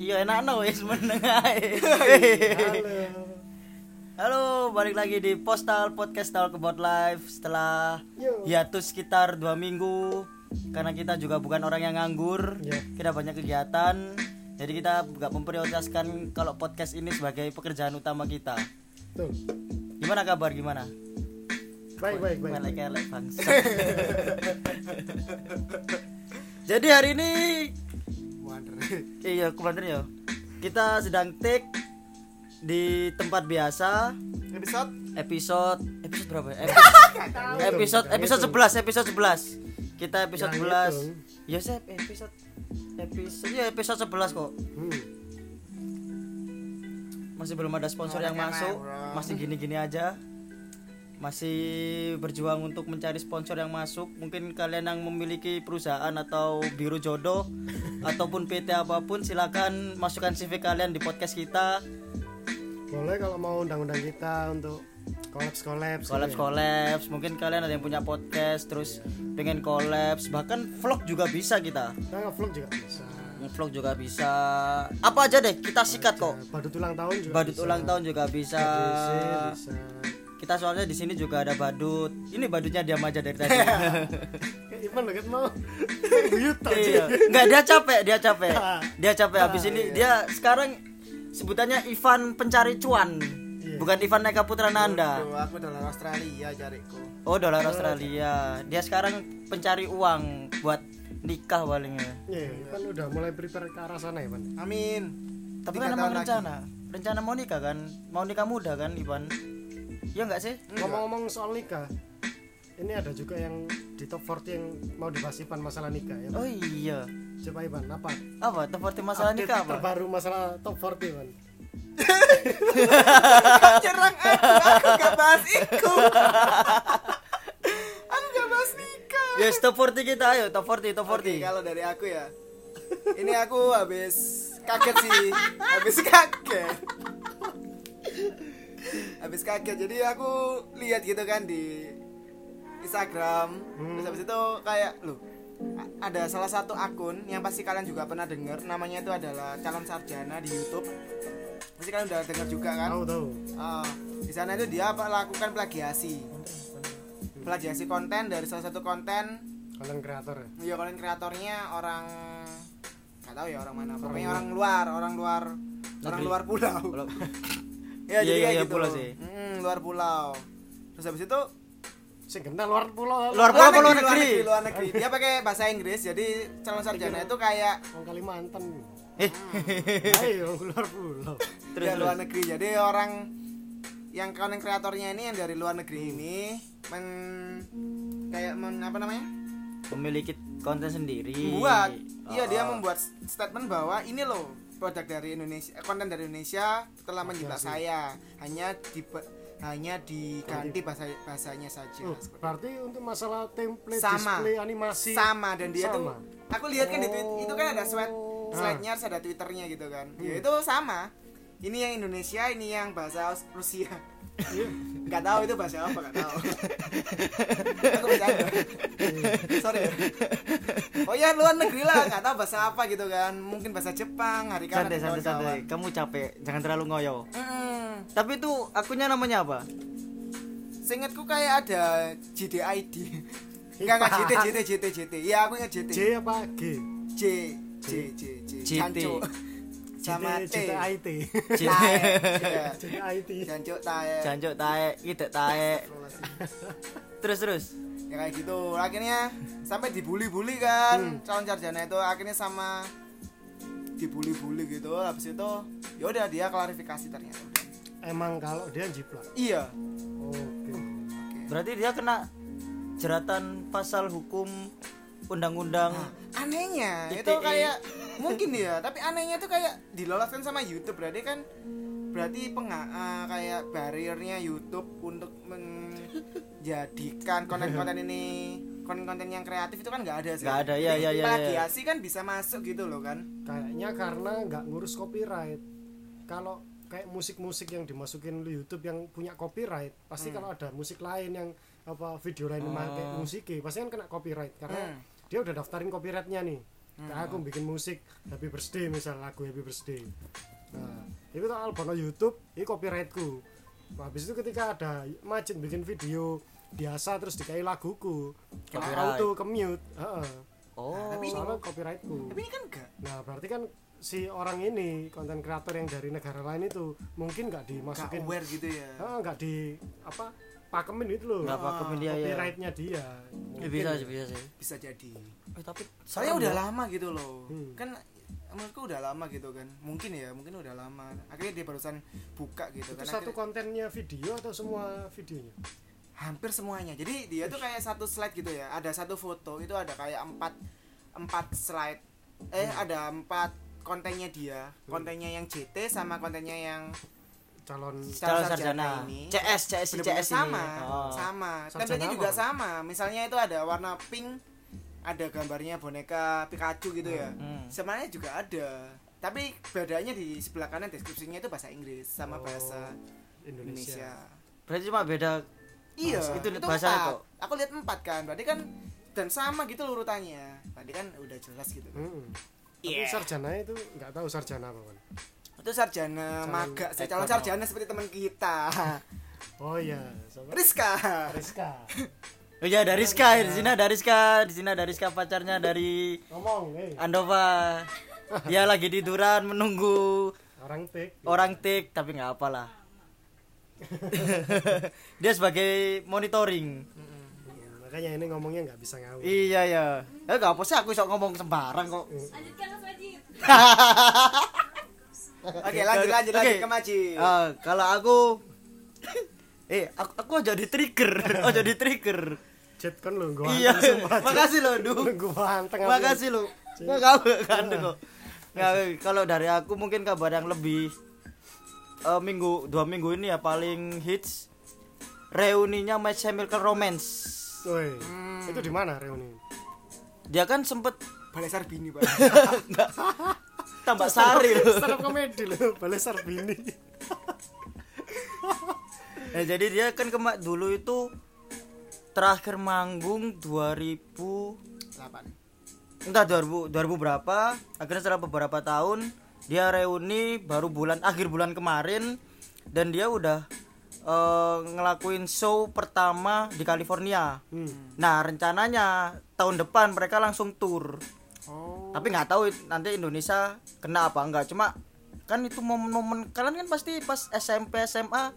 Iya enak no wis meneng ae. Halo. Halo, balik lagi di Postal Podcast Talk About Life setelah Yo. hiatus sekitar dua minggu karena kita juga bukan orang yang nganggur, Ya. kita banyak kegiatan, jadi kita nggak memprioritaskan kalau podcast ini sebagai pekerjaan utama kita. Tuh. Gimana kabar? Gimana? Baik, baik, baik. Melek-elek bangsa. jadi hari ini iya kemarin ya. Kita sedang take di tempat biasa. Episode? Episode episode berapa ya? Episode episode episode. 11 episode 11 kita episode Jangan 11 ya sih episode episode ya episode 11 kok. Hmm. masih belum ada sponsor yang Orang masuk. bro. masih gini-gini aja. Masih berjuang untuk mencari sponsor yang masuk. Mungkin kalian yang memiliki perusahaan atau biru jodoh ataupun PT apa pun silakan masukkan CV kalian di podcast kita Boleh kalau mau undang-undang kita untuk kolaps kolaps. kolaps kolaps mungkin kalian ada yang punya podcast terus pengen kolaps bahkan vlog juga bisa kita Kita vlog juga bisa. vlog juga bisa apa aja deh kita sikat kok Badut ulang tahun juga. badut bisa. ulang tahun juga bisa bisa. Kita soalnya di sini juga ada badut. Ini badutnya diam aja dari tadi. Ivan lo mau. Buyut iya. nggak dia capek dia capek. Dia capek habis Ah, ini. iya. dia sekarang sebutannya Ivan pencari cuan. Iya. bukan Ivan Eka Putra Nanda. aku dolar Australia cariku. Oh dolar Australia. Dia sekarang pencari uang buat nikah palingnya Iya, Ivan udah mulai prepare ke arah sana Ivan. amin. Tapi kan emang lagi. rencana. Rencana mau nikah kan? Mau nikah muda kan Ivan Iya enggak sih? Ngomong-ngomong soal nikah, ini ada juga yang di top 40 yang mau dibahas Ivan masalah nikah ya. oh iya. Coba Ivan, apa? apa? Seperti masalah Update nikah apa? Terbaru masalah top 40 Ivan. nyerang aku aku gak bahas iku aku gak bahas nikah. Yes, top 40 kita ayo, top 40, top 40. Oke, kalau dari aku ya. Ini aku habis kaget sih. Habis kaget habis kaget jadi aku lihat gitu kan di Instagram. Terus habis itu kayak loh a- ada salah satu akun yang pasti kalian juga pernah dengar namanya itu adalah calon sarjana di YouTube. Pasti kalian udah dengar juga kan? Tahu tahu. Ah, di sana itu dia apa lakukan plagiasi. Plagiasi konten dari salah satu konten. Kalian kreator ya. ya konten kreatornya orang nggak tahu ya orang mana. Pokoknya orang luar orang luar orang luar pulau Ya Iya, jadi iya, kayak iya, gitu pulau sih. Mm, luar pulau terus habis itu Sing kenal luar pulau. Luar pulau apa luar luar negeri? negeri luar negeri dia pakai bahasa Inggris jadi calon sarjana itu kayak Orang Kalimantan. Eh, Ayo luar pulau. terus dia luar negeri jadi orang yang konten kreatornya ini yang dari luar negeri ini men kayak men, apa namanya Memiliki konten sendiri. membuat iya dia Oh. membuat statement bahwa ini loh produk dari Indonesia eh, konten dari Indonesia telah menjebak saya hanya di hanya diganti bahasa bahasanya saja Oh, berarti untuk masalah template Sama. display animasi sama dan dia tuh Sama. aku lihat kan di tweet Oh. itu kan ada slide Ah. slide-nya ada twitternya gitu kan Hmm. ya itu sama ini yang Indonesia ini yang bahasa Rusia. Iya. nggak tahu itu bahasa apa nggak tahu. Aku bercanda. Sorry oh ya luar negeri lah nggak tahu bahasa apa gitu kan. Mungkin bahasa Jepang hari kan Santai, santai, santai. Kamu capek, jangan terlalu ngoyo. Tapi itu akunnya namanya apa? Seingatku kayak ada JDID Enggak enggak JT JT JT JT Iya aku ingat JT J apa? G. J J J J. JT. Sama T. JTIT Tae. Iya. JTIT Jancu tae. Jancuk tae, kita tae. Terus terus. ya kayak gitu. Akhirnya sampai dibully-bully kan. Calon sarjana itu akhirnya sama dibully-bully gitu. Habis itu ya udah dia klarifikasi ternyata. Udah. emang kalau dia jiplak? Iya. Oke. Berarti dia kena jeratan pasal hukum undang-undang anehnya. ITE. itu kayak mungkin ya tapi anehnya itu kayak diloloskan sama YouTube. Berarti kan berarti penga eh, kayak barriernya YouTube untuk menjadikan konten-konten ini konten-konten yang kreatif itu kan nggak ada sih. Nggak ada, iya, iya, iya, iya. plagiasi kan bisa masuk gitu loh kan. Kayaknya karena nggak ngurus copyright. Kalau kayak musik-musik yang dimasukin di YouTube yang punya copyright pasti Hmm. kalau ada musik lain yang apa video lain yang pakai musiknya pasti kan kena copyright. Karena Hmm. dia udah daftarin copyrightnya nih Kayak aku bikin musik Happy Birthday misal lagu Happy Birthday nah itu tak albono YouTube ini copyrightku nah, habis itu ketika ada Majid bikin video biasa terus dikai laguku Copyright. auto ke mute heeh. Oh. Tapi ini- soalnya copyrightku Tapi ini kan enggak. nah berarti kan si orang ini konten kreator yang dari negara lain itu mungkin nggak Enggak dimasukin aware gitu ya. Ah, nggak di apa pakemin itu loh Nggak pakai media ya. copyrightnya dia Ya, bisa sih, bisa sih. Bisa jadi. Eh, tapi serem udah lama gitu loh. Hmm. Kan menurutku udah lama gitu kan. Mungkin ya, mungkin udah lama. Akhirnya dia barusan buka gitu itu kan. satu Akhirnya- kontennya video atau semua videonya hampir semuanya jadi dia tuh kayak satu slide gitu ya ada satu foto itu ada kayak empat empat slide eh Hmm. ada empat kontennya dia kontennya yang JT sama kontennya yang calon Calon sarjana sarjana. ini. CS, CS, bener-bener CS ini. sama Oh. sama template apa? juga sama misalnya itu ada warna pink ada gambarnya boneka Pikachu gitu ya Hmm. sebenarnya juga ada tapi bedanya di sebelah kanan deskripsinya itu bahasa Inggris sama Oh, bahasa Indonesia, Indonesia. Berarti cuma beda Iya, Bahasa. itu, Itu bahasa empat. kok. Aku lihat empat kan, berarti kan dan sama gitu urutannya. Tadi kan udah jelas gitu. Mm-mm. tapi Iya. sarjana itu nggak tahu sarjana apa kan Itu sarjana Calon maga, saya calon sarjana seperti teman kita. oh iya Sobat. Rizka. Rizka Oh iya ada Rizka, di sini ada Rizka, di sini ada Rizka pacarnya dari ngomong eh Andova. Dia lagi tiduran menunggu orang tik orang tik tapi nggak apalah. Dia sebagai monitoring. makanya ini ngomongnya nggak bisa ngawur Iya ya. Eh nggak apa sih aku sok ngomong sembarang kok. Lanjutkan Mas Wajib. Oke, lanjut lanjut Oke. lanjut ke Maji. Ah, kalau aku eh aku, aku aja di trigger, aja di trigger. chat kan lu gua Iya. Makasih loh, Du. gua anteng. Makasih lo. Nggak kamu kan kok. Nggak, kalau dari aku mungkin kabar yang lebih eh, minggu dua minggu ini ya paling hits reuninya My Chemical Romance. Woi, Hmm. itu di mana reuni Dia kan sempet Balai Sarbini, Pak. tambah sari loh. stand up komedi loh balai sarbini Nah, jadi dia kan kema dulu itu terakhir manggung 2000 Delapan. entah 2000 2000 berapa akhirnya setelah beberapa tahun dia reuni baru bulan akhir bulan kemarin dan dia udah eh, ngelakuin show pertama di California hmm. nah rencananya tahun depan mereka langsung tour. Tapi nggak tahu nanti Indonesia kena apa enggak cuma kan itu momen-momen kalian kan pasti pas SMP SMA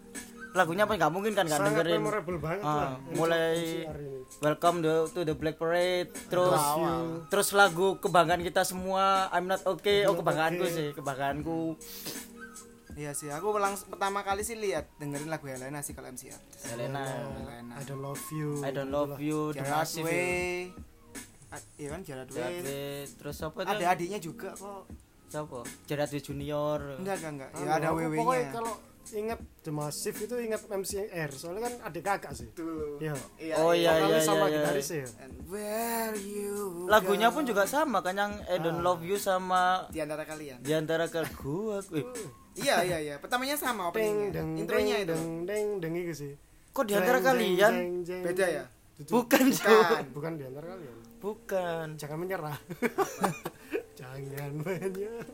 lagunya apa nggak mungkin kan nggak dengerin memorable banget lah mulai-. Welcome to, to the Black Parade terus terus lagu kebanggaan kita semua I'm not okay oh kebanggaanku okay. sih kebanggaanku Iya sih, aku langsung pertama kali sih lihat dengerin lagu Helena sih kalau MCR. Helena Helena. I don't love you I don't love you The Massive Way. Iya kan Way. Way, terus apa tuh Ada adiknya juga kok. siapa Gerard Way Junior Enggak, enggak, enggak. Ya ada aku WW-nya. pokoknya kalau ingat The Massive itu ingat MCR soalnya kan adik kakak sih Tuh. Iya. Oh, iya, Vokalis iya, sama iya. gitaris ya And where you lagunya pun juga sama kan yang I don't love you sama di antara kalian. di antara ke gua eh, Iya, iya, iya. Pertamanya sama openingnya. Intronya itu. deng deng deng itu sih kok di antara kalian. Beda ya? Bukan Bukan. Bukan di antara kalian bukan. Jangan menyerah. Jangan menyerah.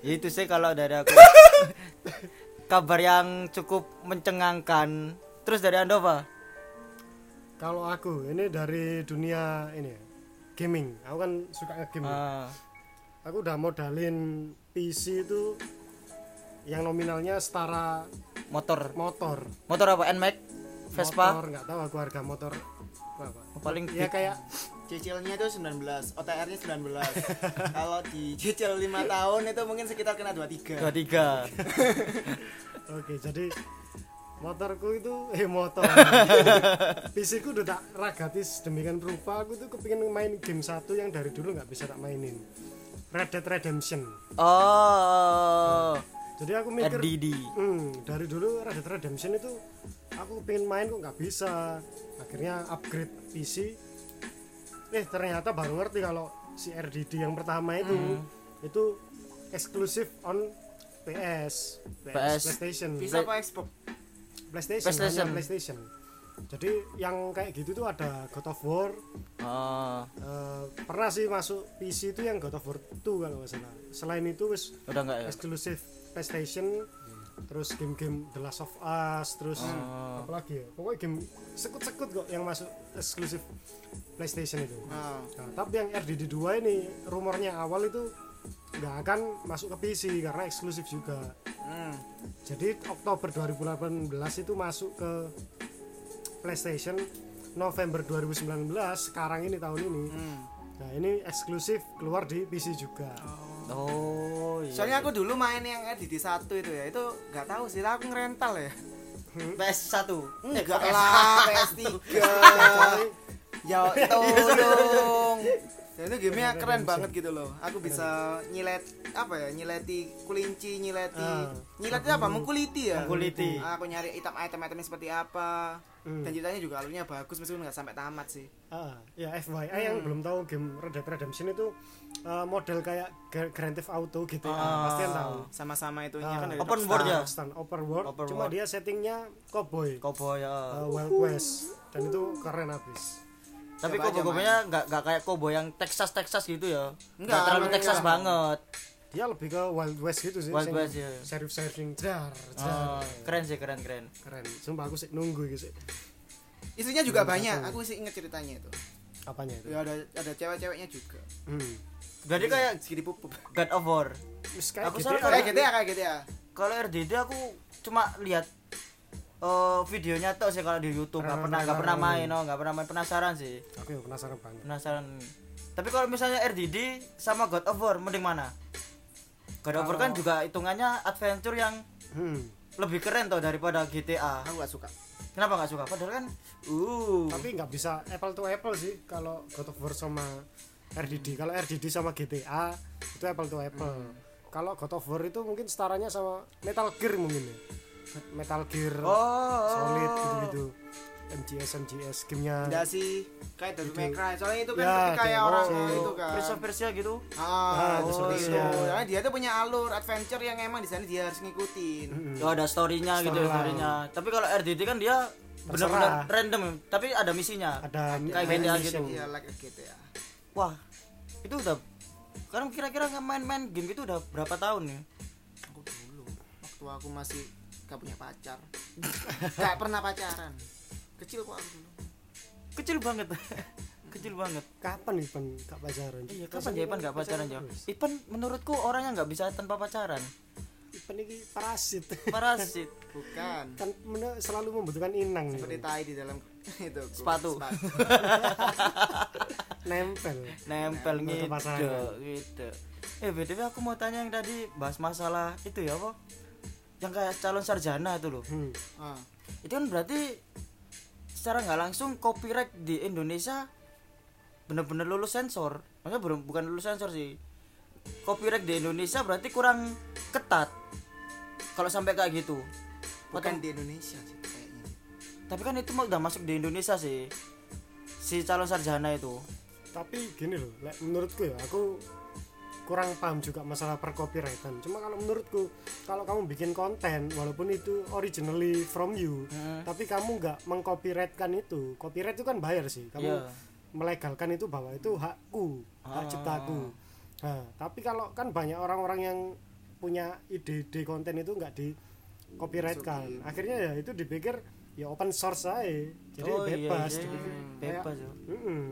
Ya itu sih kalau dari aku. Kabar yang cukup mencengangkan. Terus dari anda apa? Kalau aku ini dari dunia ini gaming. Aku kan suka nge-game ya. Ah, aku udah modalin PC itu yang nominalnya setara motor. motor. Motor apa? Nmax Vespa? Motor nggak tahu aku harga motor apa paling ya kayak Cicilnya itu 19, OTR-nya 19. Kalau dicicil 5 tahun itu mungkin sekitar kena 23. dua tiga oke jadi motorku itu eh motor PC ku udah tak ragatis demikian berupa aku tuh kepingin main game satu yang dari dulu nggak bisa tak mainin Red Dead Redemption oh jadi aku mikir RDD Hmm, dari dulu Red Dead Redemption itu aku pengen main kok nggak bisa. Akhirnya upgrade PC. Eh ternyata baru ngerti kalau si RDD yang pertama itu Hmm. itu eksklusif on PS, PS. PlayStation, Bisa apa Xbox? PlayStation, PlayStation. hanya PlayStation. jadi yang kayak gitu tuh ada God of War Oh, eh, pernah sih masuk PC itu yang God of War 2 kalau nggak salah selain itu wis udah enggak ya? eksklusif PlayStation terus game-game The Last of Us terus Oh. apa lagi ya? Pokoknya game sekut-sekut kok yang masuk eksklusif PlayStation itu. Nah, Nah, tapi yang RDD 2 ini rumornya awal itu nggak akan masuk ke PC karena eksklusif juga. Hmm. jadi Oktober 2018 itu masuk ke PlayStation November 2019 sekarang ini tahun ini. Hmm. nah ini eksklusif keluar di PC juga. Oh, iya. Soalnya aku dulu main yang RDD 1 itu ya, itu nggak tahu sih, aku ngerental ya. PS1. Enggak lah, PS3. ya tolong. Dan itu gamenya keren banget gitu loh. Aku bisa nyilet apa ya? Nyileti kulinci, nyileti. Ah. Nyileti apa? Mengkuliti ya. Mengkuliti. Aku nyari item item-itemnya seperti apa. Hmm. Dan ceritanya juga alurnya bagus meskipun nggak sampai tamat sih. Ah, ya FYI yang belum tahu game Red Dead Redemption itu uh, model kayak Gra- Grand Theft Auto gitu ya. Ah. Pasti kan tahu. Sama-sama itunya Ah. kan dari Open Rockstar. world ya? Stand open world, Open cuma world. dia settingnya cowboy, Cowboy ya. uh, Wild West, dan itu keren habis. Tapi aja cowboy-cowboynya enggak enggak kayak cowboy yang Texas Texas gitu ya. Enggak, Enggak terlalu enggak. Texas banget. Dia lebih ke Wild West gitu sih. Wild West, ya. Sheriff-sheriffing jar, jar. Oh, keren sih, keren keren. Keren. Sumpah aku sih nunggu gitu sih. Isunya juga banyak. Aku sih inget ceritanya itu. Apanya itu? Ya ada ada cewek-ceweknya juga. Hmm. Berarti kayak Segini pupuk. God of War. Terus kayak Aku gitu ya. Kayak GTA kayak GTA. Kalau RDD aku cuma lihat eh videonya tuh sih kalau di YouTube nggak pernah nggak pernah main oh nggak pernah main penasaran sih Aku ya penasaran banget. penasaran tapi kalau misalnya RDD sama God of War mending mana God of War kan juga hitungannya adventure yang Hmm. lebih keren tuh daripada GTA Aku gak suka. kenapa nggak suka padahal kan uh Tapi nggak bisa apple to apple sih kalau God of War sama RDD. Kalau RDD sama GTA itu apple to apple. Hmm. Kalau God of War itu mungkin setaranya sama Metal Gear mungkin ya. Metal Gear oh Solid gitu-gitu. MGS MGS gamenya Enggak sih kayak Devil May Cry. Soalnya itu kan Ya, lebih kayak orang oh. itu kan. Prince of Persia gitu Ah, Ah, oh, itu. itu. Karena dia tuh punya alur adventure yang emang di sana dia harus ngikutin. Hmm. oh ada storynya gitu ya storynya tapi kalau RDD kan dia benar-benar random tapi ada misinya ada Kayak main GTA mission. gitu. Iya, like a GTA. wah itu udah sekarang kira-kira nggak main-main game gitu udah berapa tahun nih Aku dulu waktu aku masih gak punya pacar. gak pernah pacaran. Kecil kok aku dulu. kecil banget kecil banget Kapan Ipan gak pacaran? iya kapan ya Ipan nggak pacaran ya Ipan menurutku orang yang nggak bisa tanpa pacaran Ipan ini parasit. parasit Bukan. kan men- selalu membutuhkan inang Seperti nih. tai di dalam itu Sepatu. nempel. nempel Foto gitu gitu eh btw aku mau tanya yang tadi bahas masalah itu ya apa yang kayak calon sarjana itu loh Hmm. Ah. itu kan berarti secara nggak langsung copyright di Indonesia bener-bener lulus sensor. Maksudnya belum bukan lulus sensor sih. Copyright di Indonesia berarti kurang ketat. Kalau sampai kayak gitu. Bukan di Indonesia sih kayaknya. tapi kan itu mah udah masuk di Indonesia sih. Si calon sarjana itu. Tapi gini loh, menurutku ya aku kurang paham juga masalah percopyrightan. Cuma kalau menurutku kalau kamu bikin konten walaupun itu originally from you, Hmm. tapi kamu nggak mengcopyrightkan itu. Copyright itu kan bayar sih. Kamu Iya. melegalkan itu bahwa itu hakku, hak Ah. ciptaku. Nah, tapi kalau kan banyak orang-orang yang punya ide-ide konten itu nggak di copyrightkan. Akhirnya ya itu dipikir ya open source aja. Jadi Oh, iya, bebas. iya. dipikir kayak- bebas ya Mm-mm.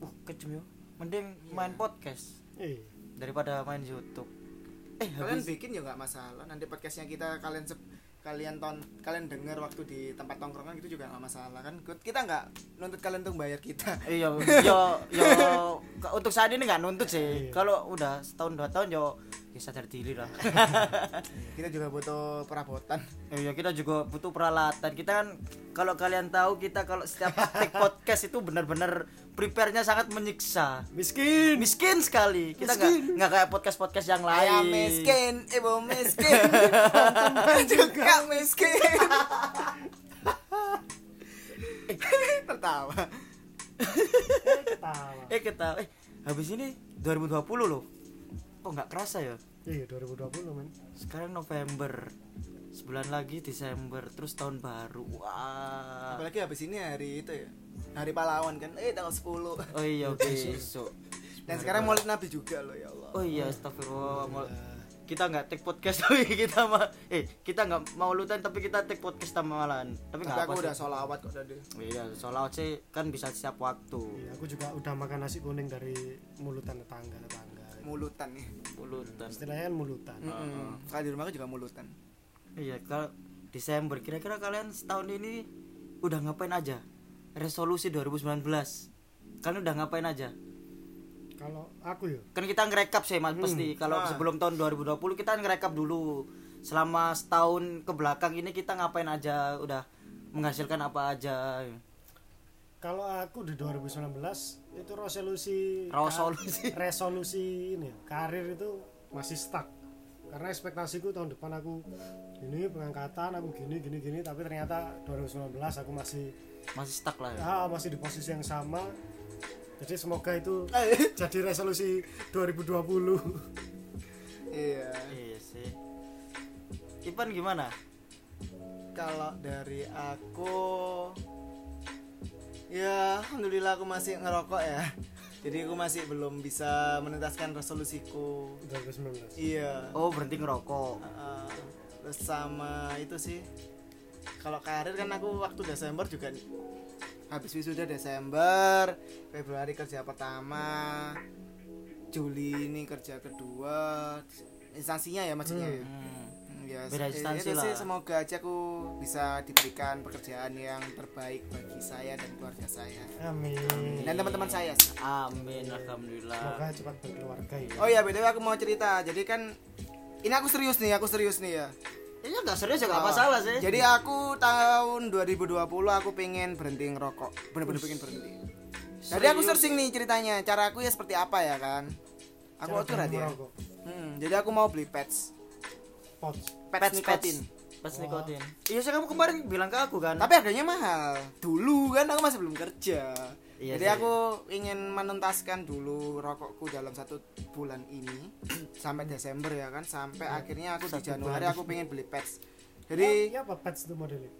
uh kejem yo mending main podcast Eh, daripada main YouTube eh Kalian habis bikin ya nggak masalah. Nanti podcastnya kita kalian sep- kalian ton kalian denger waktu di tempat tongkrongan gitu juga nggak masalah kan. Kita nggak nuntut kalian untuk bayar kita. iya yo yo untuk saat ini nggak nuntut sih Iya. kalau udah setahun dua tahun yo ya sadar diri lah kita juga butuh perabotan. Iya kita juga butuh peralatan. Kita kan kalau kalian tahu kita kalau setiap take podcast itu benar-benar prepare-nya sangat menyiksa. miskin. Miskin sekali. Kita nggak nggak kayak podcast-podcast yang lain. Ayam miskin, ibu miskin, juga miskin. Tertawa. Ketawa. Eh kita eh habis ini 2020 loh. Kok nggak kerasa ya? Iya 2020 men. Sekarang November. sebulan lagi Desember terus tahun baru. Wah. Apalagi habis ini hari itu ya hari pahlawan kan? Eh tanggal 10 oh iya besok. Dan sekarang maulid nabi juga loh ya Allah. Oh iya astagfirullah Mal- kita nggak take podcast tapi kita mah eh kita nggak mau lutan tapi kita take podcast sama malahan tapi nggak aku apa udah sih. sholawat kok tadi. Iya soalnya sih kan bisa setiap waktu. Iya, aku juga udah makan nasi kuning dari mulutan tetangga tetangga mulutan nih. Mulutan. Istilahnya kan mulutan. Mm-mm. kalau di rumahku juga mulutan. Iya kalau Desember kira-kira kalian setahun ini udah ngapain aja? Resolusi 2019 kalian udah ngapain aja? Kalau aku ya? Kan kita ngerekap sih mas pasti. Kalau Ah. sebelum tahun 2020 kita ngerekap dulu. Selama setahun ke belakang ini kita ngapain aja? Udah menghasilkan apa aja kalau aku di 2019 itu resolusi Resolusi. resolusi ini karir itu masih stuck. Karena ekspektasiku tahun depan aku ini pengangkatan aku gini gini gini tapi ternyata 2019 aku masih masih stuck lah ya? Ah, masih di posisi yang sama. Jadi semoga itu Eh. jadi resolusi 2020 iya. Iya sih. Ipan gimana? Kalau dari aku ya alhamdulillah aku masih ngerokok ya. Jadi aku masih belum bisa menuntaskan resolusiku. 2019 iya. Oh berhenti ngerokok. Uh, terus sama itu sih. Kalau karir kan aku waktu Desember juga habis wisuda Desember Februari kerja pertama Juli ini kerja kedua instansinya ya maksudnya ya. Hmm. Ya, Beda eh, instansi itu sih lah. semoga aja aku bisa diberikan pekerjaan yang terbaik bagi saya dan keluarga saya amin dan teman-teman saya sih. amin alhamdulillah semoga cepat berkeluarga ya oh ya btw aku mau cerita jadi kan ini aku serius nih aku serius nih ya iya nggak serius juga apa salah sih Jadi aku tahun 2020 aku pengen berhenti ngerokok. Bener-bener pengen berhenti. Jadi aku searching nih ceritanya. Cara aku ya seperti apa ya kan? Aku Cara curhat ya. Hmm, jadi aku mau beli patch. Pouch. Patch nikotin. pas nikotin iya sih kamu kemarin bilang ke aku kan Tapi harganya mahal. Dulu kan aku masih belum kerja. Iya jadi sih. aku ingin menuntaskan dulu rokokku dalam satu bulan ini sampai Desember ya kan sampai akhirnya aku di Januari aku pengen beli patch. Jadi ya apa patch itu modelnya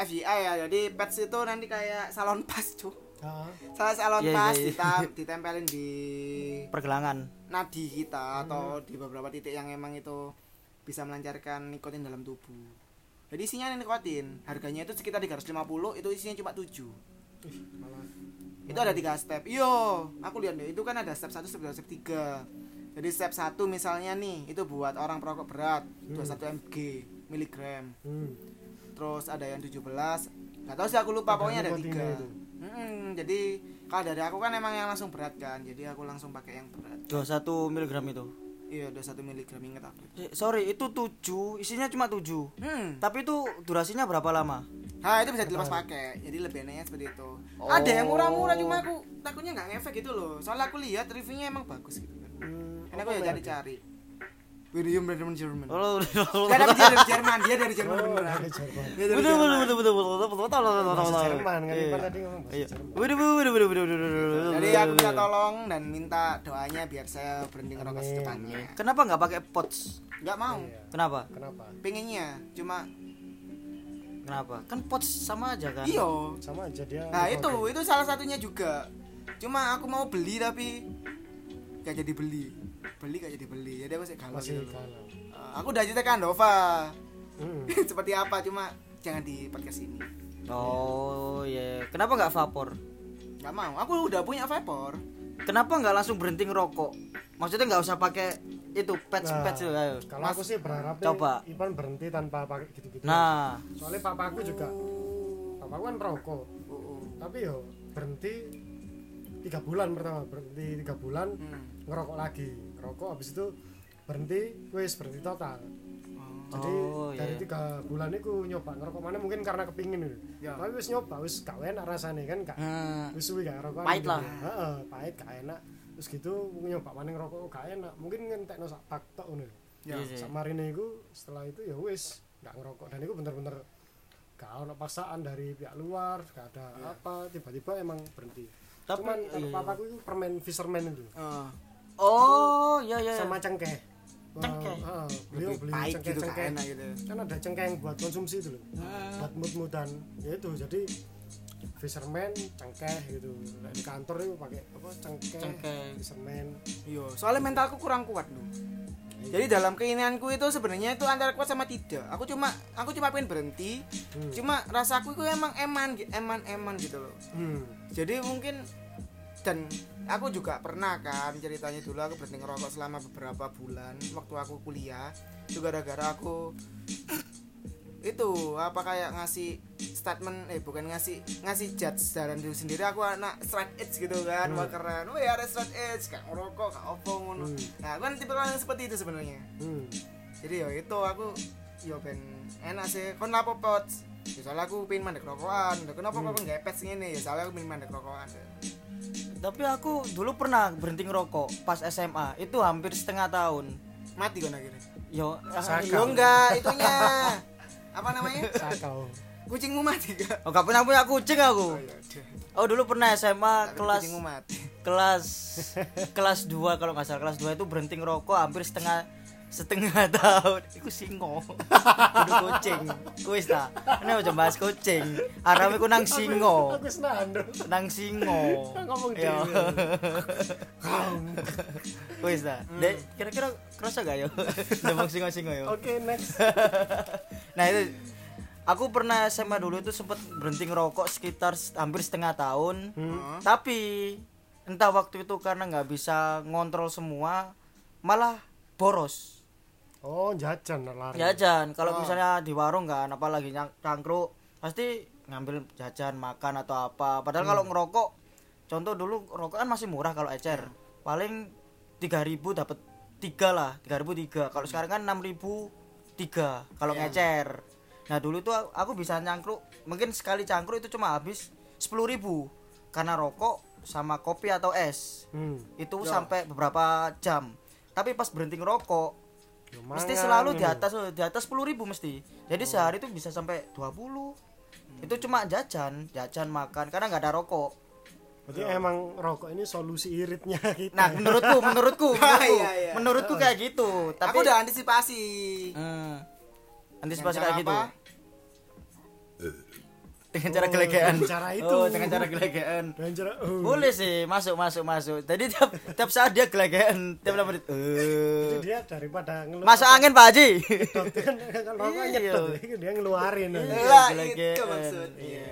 FYI ya jadi patch itu nanti kayak salon pas ah, salah salon Iya, pas iya, iya. ditam- ditempelin di pergelangan nadi kita atau di beberapa titik yang emang itu bisa melancarkan nikotin dalam tubuh. Jadi isinya nikotin. Harganya itu sekitar 350 itu isinya cuma 7 ih, malah itu ada tiga step. Iyo aku lihat deh itu kan ada step 1 step 2 step 3 jadi step 1 misalnya nih itu buat orang perokok berat 21 mg miligram. Hmm. terus ada yang 17 nggak tahu sih aku lupa Ada pokoknya ada tiga. itu. Mm, jadi kalau dari aku kan emang yang langsung berat kan jadi aku langsung pakai yang berat. 21 mg itu iya udah satu miligram inget aku. Eh, sorry itu 7 isinya cuma 7 hmm. Tapi itu durasinya berapa lama? Nah itu bisa dilepas pakai. Jadi lebih enaknya seperti itu. Oh. ada yang murah-murah cuma aku takutnya nggak ngefek gitu loh. Soalnya aku lihat reviewnya emang bagus gitu kan. Hmm, ini aku apa ya cari-cari William dari Jerman oh dia dari Jerman dia dari Jerman Oh, beneran betul betul Jerman. betul betul betul betul betul Bahasa Jerman kan Iya. Tadi ngomong Iya. Waduh, waduh, waduh, waduh, waduh. jadi aku minta tolong dan minta doanya biar saya berhenti ngerokok secepatnya Kenapa nggak pakai pots? nggak mau Iya. Kenapa? Kenapa? pengennya cuma Kenapa? Kan pots sama aja kan? iyo Sama aja dia. Nah itu itu salah satunya juga. Cuma aku mau beli tapi gak jadi beli. Beli gak jadi beli. Jadi aku sih masih gitu. loh. galau. Eh, aku udah cerita ke Andova. Hmm. Seperti apa cuma jangan di podcast ini. Oh iya. Kenapa nggak vapor? Gak mau. Aku udah punya vapor. Kenapa nggak langsung berhenti ngerokok? Maksudnya nggak usah pakai itu patch Nah, patch ayo. Kalau aku sih berharap Coba. Ipan berhenti tanpa pakai gitu-gitu. Nah, Soalnya papaku juga, papaku kan perokok. Oh, oh. Tapi yo berhenti tiga bulan pertama berhenti tiga bulan Hmm. ngerokok lagi ngerokok habis itu berhenti wis berhenti total. Jadi Oh, dari iya. tiga bulan itu nyoba ngerokok mana mungkin karena kepingin itu Ya. tapi wis nyoba wis gak enak rasanya kan gak hmm, wis suwi gak ngerokok. Pahit lah. Heeh, pahit gak enak. Terus gitu nyoba mana ngerokok gak enak. Mungkin ngentekno sak pak tok ngono Ya. Iya sak marine iku setelah itu ya wis gak ngerokok. Dan itu bener-bener gak ono paksaan dari pihak luar gak ada apa tiba-tiba emang berhenti. Tapi, cuman kalau iya. papaku itu permen fisherman itu. Eh, Oh, iya iya. iya. sama cengkeh Cengkeh. ah, beliau beli gitu cengkeh-cengkeh kan enak gitu kan ada cengkeh yang buat konsumsi itu loh Hmm. buat mood-moodan ya itu jadi fisherman cengkeh gitu Nah, di kantor itu pakai apa cengkeh, Cengkeh. fisherman Iya, soalnya mentalku kurang kuat lu. Jadi dalam keinginanku itu sebenarnya itu antara kuat sama tidak. Aku cuma aku cuma pengen berhenti. Hmm. Cuma rasaku itu emang eman eman eman gitu loh. hmm. Jadi mungkin dan aku juga pernah kan ceritanya dulu aku berhenti ngerokok selama beberapa bulan waktu aku kuliah. Itu gara-gara aku itu apa kayak ngasih statement eh bukan ngasih ngasih judge dalam diri sendiri. Aku anak straight edge gitu kan wah keren. Wah ada straight edge gak ngerokok gak opo ngono. Hmm. nah aku kan tipe orang yang seperti itu sebenarnya. Hmm. jadi ya itu aku yo ben enak sih. Kon lapo pot ya soalnya aku pengen mandek rokokan. Kenapa kok nggak pet ngene? Ya soalnya aku pengen mandek rokokan Tapi aku dulu pernah berhenti ngerokok pas SMA. Itu hampir setengah tahun. mati kon akhirnya Yo, Saka. yo enggak itunya apa namanya sakau kucingmu mati gak oh, gak pernah punya kucing aku. iya deh. Oh, dulu pernah SMA Tapi kelas kucingmu mati kelas kelas 2 kalau nggak salah kelas 2 itu berhenti ngerokok hampir setengah setengah tahun. Iku singo. Kudu kucing kuis ta ini mau bahas kucing arame ku nang singo. Nang singo. Ngomong Yo. Kuis ta dek kira-kira kerasa gak yo ngomong singo singo yo oke next. Nah itu aku pernah SMA dulu itu sempat berhenti ngerokok sekitar hampir setengah tahun. Hmm. tapi entah waktu itu karena nggak bisa ngontrol semua malah boros oh jajan lari. Jajan. Kalau misalnya di warung kan apalagi cangkruk pasti ngambil jajan makan atau apa. Padahal kalau ngerokok contoh dulu rokok kan masih murah kalau ecer. Paling 3000 dapat tiga lah 3000 tiga. Kalau sekarang kan 6000 tiga kalau Iya. ngecer. Nah dulu tuh aku bisa nyangkruk mungkin sekali cangkruk itu cuma habis 10.000 karena rokok sama kopi atau es. Hmm. itu Yo. sampai beberapa jam. Tapi pas berhenti ngerokok Yo, mesti selalu di atas di atas 10.000 mesti. Jadi sehari itu bisa sampai 20 itu cuma jajan jajan makan karena nggak ada rokok. Berarti emang rokok ini solusi iritnya kita. nah menurutku menurutku menurutku, Iya, iya. menurutku kayak gitu. Tapi aku udah antisipasi. Hmm, antisipasi kayak cara gitu. apa? Dengan cara Oh, gelegean dengan cara itu. oh dengan cara gelegean Dan cara, oh. boleh sih masuk masuk masuk jadi tiap tiap saat dia gelegean tiap lama menit Jadi eh dia daripada ngeluh masuk angin pak Haji kan kalau Iya. dia ngeluarin Iya, Lah, gelegean. itu maksudnya. Iya.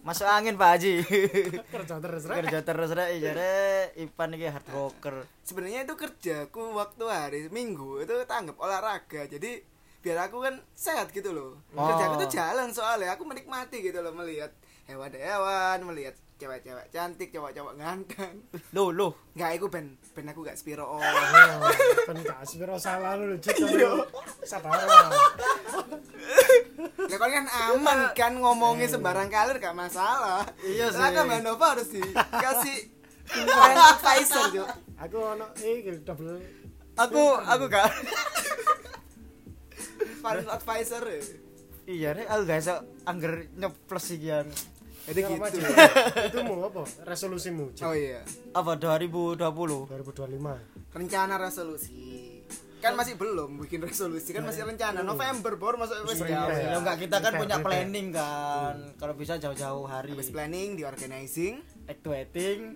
masuk angin pak Haji kerja terus Rek. kerja terus rek jare Ipan iki hard worker sebenarnya itu kerjaku waktu hari minggu itu tanggap olahraga jadi biar aku kan sehat gitu loh. Oh. kerjaku tuh jalan soalnya aku menikmati gitu loh melihat hewan-hewan melihat cewek-cewek cantik cowok-cowok ganteng loh loh. Nggak aku ben ben aku gak spiro oh Oh, kan gak spiro salah lu lucu Iya. sabar ya kan kan aman kan ngomongin sembarang kalir gak masalah. Iya sih. kan Mbak Nova harus dikasih Jo. aku ono eh double. Aku aku gak friend advisor ya. iya rek. Aku gak iso angger nyeplos iki kan jadi gitu. itu mau apa? Resolusimu Cik? oh iya. Apa 2020 2025 rencana resolusi. Kan masih belum bikin resolusi. Kan masih rencana. November baru masuk wis Iya, iya. ya enggak kita kan punya planning kan. Kalau bisa jauh-jauh hari. Habis planning di organizing activating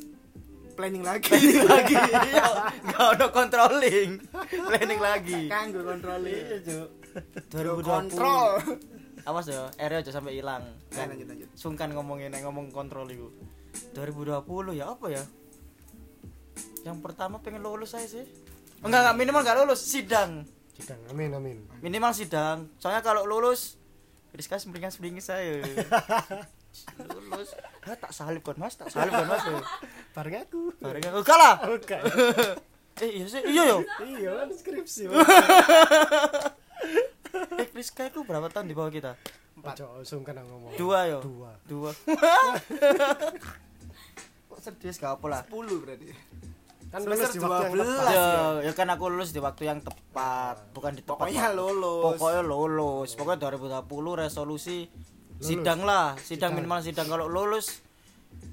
planning lagi. Planning lagi. Iya enggak ada controlling. Planning lagi. Kanggo controlling. Iya 2020 kontrol awas ya area aja sampai hilang. Nah, lanjut lanjut. sungkan ngomongin yang ngomong kontrol itu 2020 ya apa ya? Yang pertama pengen lulus saya sih. Enggak enggak minimal enggak lulus sidang. Sidang amin amin. Minimal sidang. Soalnya kalau lulus Rizka sembringan sembringin saya lulus ah, tak salib kan mas? Tak salib kan mas? Bareng aku. Bareng aku. Kalah oke. Eh iya sih. Iya yo. Iya kan skripsi. Eh Rizka itu berapa tahun di bawah kita? Ojo sungkan aku ngomong. Dua yo. Dua. Dua. Kok sedih gak apa lah? 10 berarti. Kan lulus di waktu yang 12. tepat. Ya, ya kan aku lulus di waktu yang tepat, bukan di tepat. Pokoknya lulus. Pokoknya lulus. Pokoknya 2020 resolusi sidang lah, sidang, Sidang. minimal sidang kalau lulus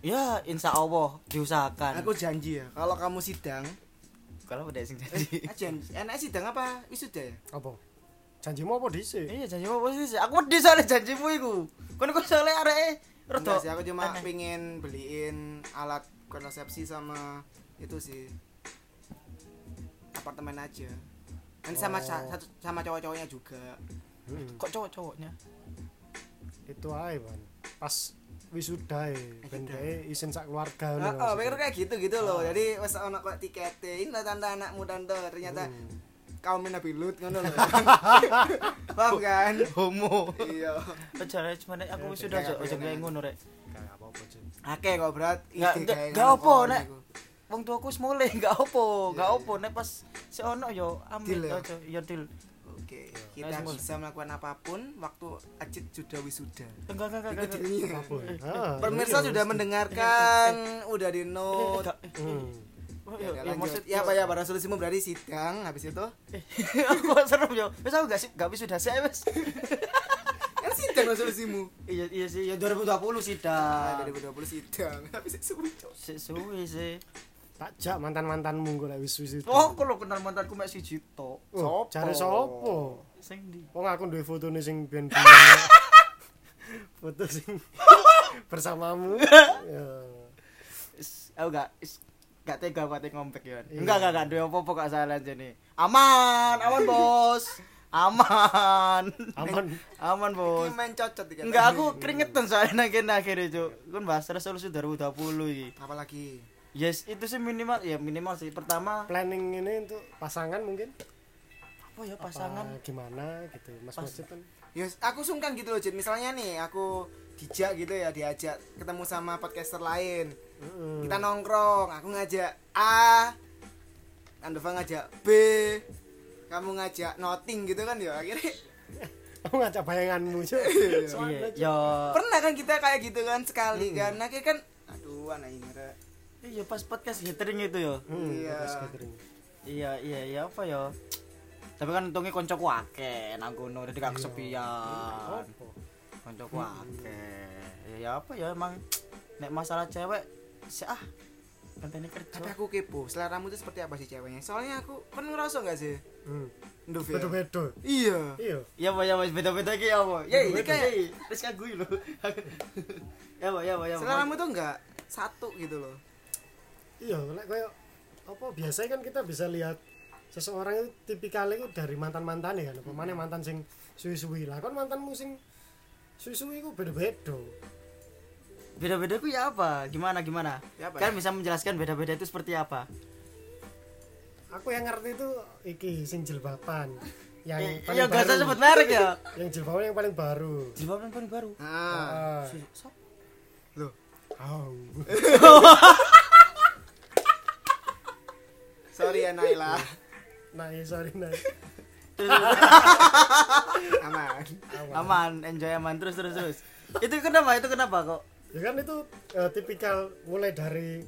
ya insya Allah diusahakan. aku janji ya kalau kamu sidang kalau udah sing janji Ajan, enak sidang apa? Wisuda ya? apa janjimu apa dhisik iya janji apa sih aku wedi soalnya janjimu iku kon kok soalnya Enggak rada sih, aku cuma aneh. pengen beliin alat kontrasepsi sama itu sih apartemen aja. Nanti sama Oh. satu sama cowok-cowoknya juga. Hmm, kok cowok-cowoknya itu ae ban pas wisuda e ben Wisuda. kae isin sak keluarga Oh, oh pikir kayak gitu gitu loh. Jadi wes ono kok tiketnya. Ini loh tante anakmu tante. Ternyata Hmm. kaum Nabi Lut ngono loh. Paham kan? homo Iya. aja rek cuman nek aku Ya, wis sudah aja apa aja ya, Nek? ngono rek Kayak apa-apa kok berat. Ngono apa, Nek. wong tuaku wis gak opo gak Iya, opo nek pas si ono yo amit Deal ya? aja ya deal Oke, Nah, kita semua. bisa melakukan apa pun waktu Ajit sudah wisuda. enggak enggak enggak Itu. Apa? Ah, Pemirsa iya, sudah mesti. mendengarkan, udah di Eh, note. Oh, Ya, iya, iya, lanjut. maksud ya apa ya pada solusimu berarti sidang habis itu aku serem yo wis aku gak sih gak wis sudah sih wis kan sidang solusimu iya iya sih ya 2020 sih nah, dah 2020 sidang habis itu sik suwi sih tak jak mantan-mantanmu kok lek wis-wis itu. oh kalau kenal mantanku mek siji tok Oh, cari sopo? sing di Wong aku duwe fotone sing ben foto sing bersamamu. Ya. Is- aku gak is, gak tega pati ngompek ya enggak enggak enggak duwe apa-apa kok salah jene aman aman bos. Aman. Aman. aman bos. Ini main cocot enggak aku keringetan soalnya nang kene akhirnya cuk. Kan bahas resolusi 2020 iki. Apalagi yes. Itu sih minimal ya minimal sih. Pertama Planning ini untuk pasangan mungkin? apa ya pasangan? Apa gimana gitu. Mas Pas- Masjid kan? Ya aku sungkan gitu loh Jit misalnya nih aku dijak gitu ya diajak ketemu sama podcaster lain. Heeh. kita nongkrong aku ngajak A Andova ngajak B kamu ngajak noting gitu kan ya akhirnya. Aku ngajak bayanganmu, iya. Soalnya, Cuk. ya pernah kan kita kayak gitu kan sekali kan? Akhirnya kan aduh anak ini. Iya pas podcast gathering itu ya Hmm, Iya. iya iya iya apa ya tapi kan untungnya koncoku akeh nang kono jadi gak kesepian Apa? koncoku akeh ya, ya apa ya emang nek masalah cewek sih ah ngenteni kerja tapi aku kepo seleramu itu seperti apa sih ceweknya soalnya aku kan ngerasa nggak sih Hmm. Nduf ya? Bedo-bedo. iya Iya. ya apa ya Mas, beda-beda ki ya apa ya ini Beda-beda. kayak wis kagui lho ya apa ya apa ya seleramu tuh nggak satu gitu loh Iya, lek koyo apa biasanya kan kita bisa lihat seseorang itu tipikalnya itu dari mantan-mantan ya kan. Apa maneh mantan sing suwi-suwi lah. Kan mantanmu sing suwi-suwi itu beda-beda. beda-beda ku ya apa gimana gimana Ya apa kan ya? bisa menjelaskan beda-beda itu seperti apa Aku yang ngerti itu iki sing jilbaban. Yang Eh, paling iya gak usah baru. sebut merek ya Yang jilbaban yang paling baru. jilbab yang paling baru ah Ah. loh Oh. sorry ya Naila Nah, iya, sorry nah. Terus, aman aman enjoy aman terus terus terus itu kenapa itu kenapa kok Ya kan itu eh, tipikal mulai dari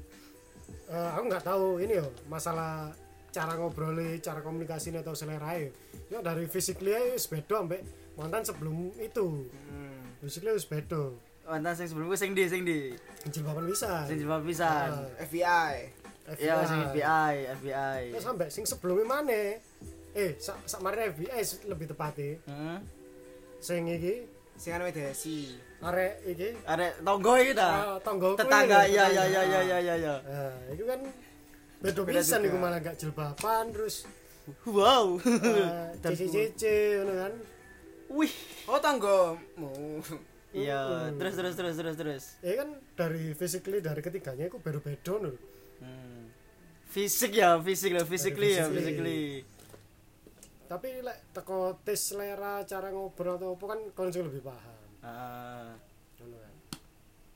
eh, aku nggak tahu ini yo masalah cara ngobrolnya, cara komunikasi atau selera ya. Ya dari physically ya beda ambek mantan sebelum itu. hmm. Physically wis beda. mantan sing sebelum gue sing di sing di Jilbaban bisa. sing jilbab pisan Ah, FBI iya sing FBI FBI Terus sampai sing sebelumnya mana? Eh, sak sak mari FBI lebih tepatnya. hmm. Sing iki sing anu Desi arek iki ada tonggo iki ta tonggoku tetangga ini, iya iya tetangga. iya iya iya iya iya Nah, itu kan beda pisan iku malah gak jilbaban terus wow eh, Dan- cici-cici ngono kan. wih oh tanggomu iya terus terus terus terus terus Ya kan dari physically dari ketiganya itu baru beda nul. hmm. Fisik ya fisik lah physically ya physically. Tapi lek teko tes selera cara ngobrol atau apa kan kon lebih paham. Ah. Ngono kan.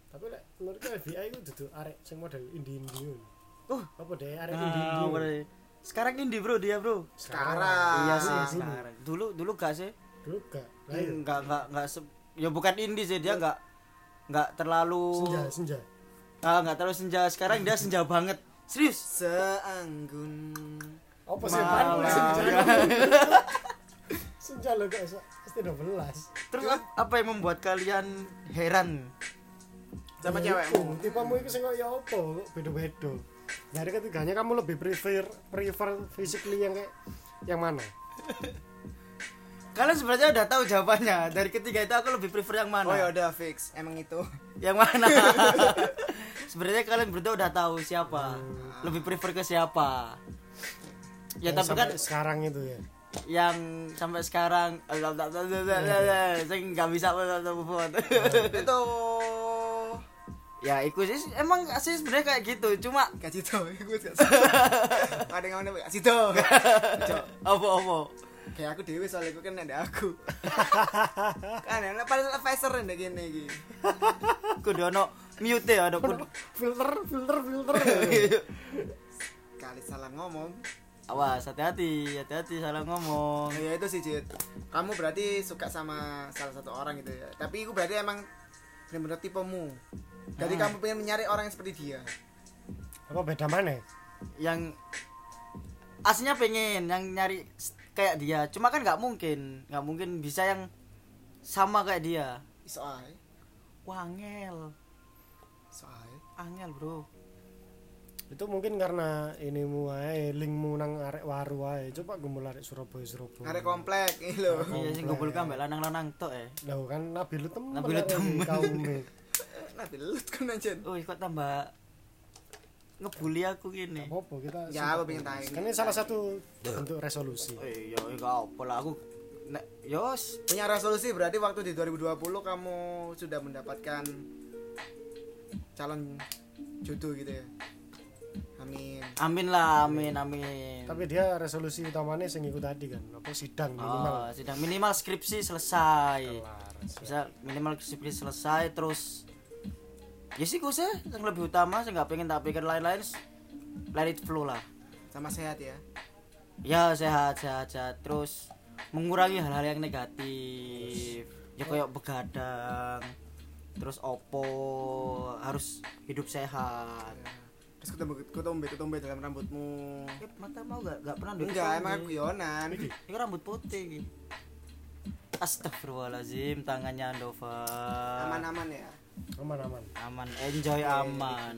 Tapi lek menurutku FBI itu duduk arek sing model indie-indie ngono. Oh. Apa deh arek Ah, indie-indie. ngono. bener. sekarang indie bro dia bro sekarang iya sih dulu. sekarang dulu dulu gak sih Dulu gak. Lah iya. nggak nggak nggak se- ya bukan indie sih dia nggak nggak terlalu Senja, senja. ah nggak terlalu senja sekarang dia senja banget serius seanggun Apa sih Malam. senja? senja lo gak pasti 12. terus ap- apa yang membuat kalian heran sama Ya cewekmu tipemu itu sing ya apa kok beda-beda dari ketiganya kamu lebih prefer prefer physically yang kayak yang mana Kalian sebenarnya udah tahu jawabannya. Dari ketiga itu aku lebih prefer yang mana? oh ya udah fix emang itu Yang mana? sebenarnya kalian berdua udah tahu siapa. Lebih prefer ke siapa? Ya Yang tapi kan sekarang itu ya? yang sampai sekarang saya nggak bisa move on. itu. Ya itu sih. Emang sih sebenarnya kayak gitu. Cuma gak situ gue gak situ ada yang gak situ Cok. apa apa? Kayak aku dewi soalnya gue kan ada aku. Kan yang paling advisor nih gini gini. Kudu ono mute ya ada filter filter filter. Kali salah ngomong. Awas hati-hati hati-hati salah ngomong. Ya itu sih Jit. Kamu berarti suka sama salah satu orang gitu ya. Tapi itu berarti emang benar-benar tipemu. Jadi kamu pengen mencari orang yang seperti dia. Apa beda mana? Yang aslinya pengen yang nyari kayak dia. Cuma kan nggak mungkin nggak mungkin bisa yang sama kayak dia. Iso ae wah angel ae bro. Itu mungkin karena ini wae linkmu nang arek waru wae coba gumpul arek Surabaya Surabaya. Ada komplek ini loh iya sih ngumpul kan mbak lanang-lanang tok eh Lah kan Nabi lu temen Nabi lu arek temen. kaume. nanti lut kan aja. Oh kok tambah ngebully aku gini apa kita Ya, aku pengen tanya. kan ini salah satu bentuk resolusi. Eh ya enggak apa lah. Aku nek yos punya resolusi. Berarti waktu di 2020 kamu sudah mendapatkan calon jodoh gitu ya. Amin. Amin lah amin amin. Tapi dia resolusi utamanya sing iku tadi kan apa sidang minimal. oh, sidang. Minimal skripsi selesai. Kelar bisa minimal skripsi selesai terus ya sih gue sih yang lebih utama saya nggak pengen tak pikir lain-lain let it flow lah. Sama sehat ya. Ya sehat sehat sehat. Terus mengurangi hal-hal yang negatif. Ya kayak begadang terus opo harus hidup sehat. Terus ketemu ketombe ketombe dalam rambutmu. Eh, mata mau gak gak pernah enggak emang aku guyonan ini rambut putih. Astagfirullahaladzim tangannya Andova. Aman-aman ya? Aman aman aman enjoy aman.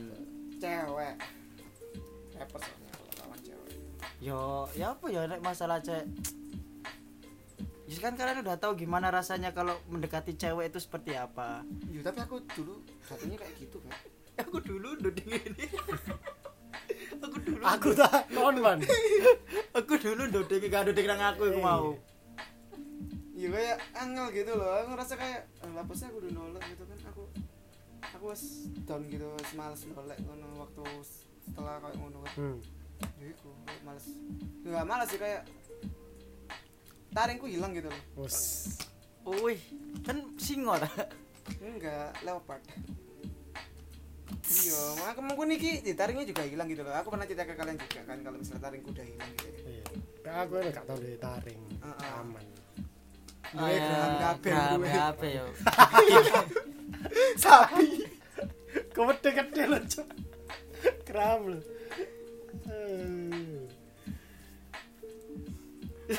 cewek. Repot soalnya kalau lawan cewek. Yo ya apa ya nek masalah cek Ya kan kalian udah tahu gimana rasanya kalau mendekati cewek itu seperti apa. Iya, tapi aku dulu satunya kayak gitu kan Aku dulu duding ini. aku dulu aku tak konwan aku dulu duding gak duding nang aku aku mau. iya kayak angel gitu loh aku ngerasa kayak eh, lapasnya aku udah nolak gitu kan aku aku was down gitu was males nolak ngono waktu setelah kayak ngono kan hmm. jadi aku males nggak males sih kayak taringku hilang gitu loh. Wes. Wih, kan singo ta. enggak leopard. Iya makanya mungkin niki di taringnya juga hilang gitu loh. Aku pernah cerita ke kalian juga kan kalau misalnya taringku udah hilang gitu. Ya iya aku ini gak tau deh taring. Aman. Gue geraham kabeh, gue. kabeh yo. sapi. Kau gede gede loh cok kram loh. Eh.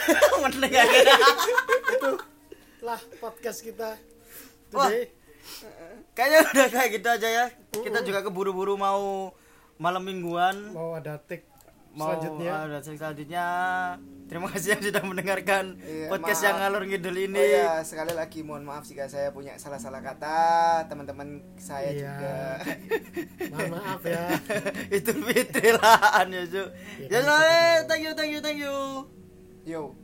Meneng aja. itu lah podcast kita Wah. today Kayaknya udah kayak gitu aja ya. Kita juga keburu-buru mau malam mingguan. mau ada take mau selanjutnya ada selanjutnya terima kasih yang sudah mendengarkan Iya, podcast maaf. yang ngalur ngidul ini Oh ya, sekali lagi mohon maaf jika saya punya salah-salah kata, teman-teman saya Iya. juga. Mohon maaf ya itu fitri lah ya Su. Iya, ya so, eh, thank you thank you thank you Yo.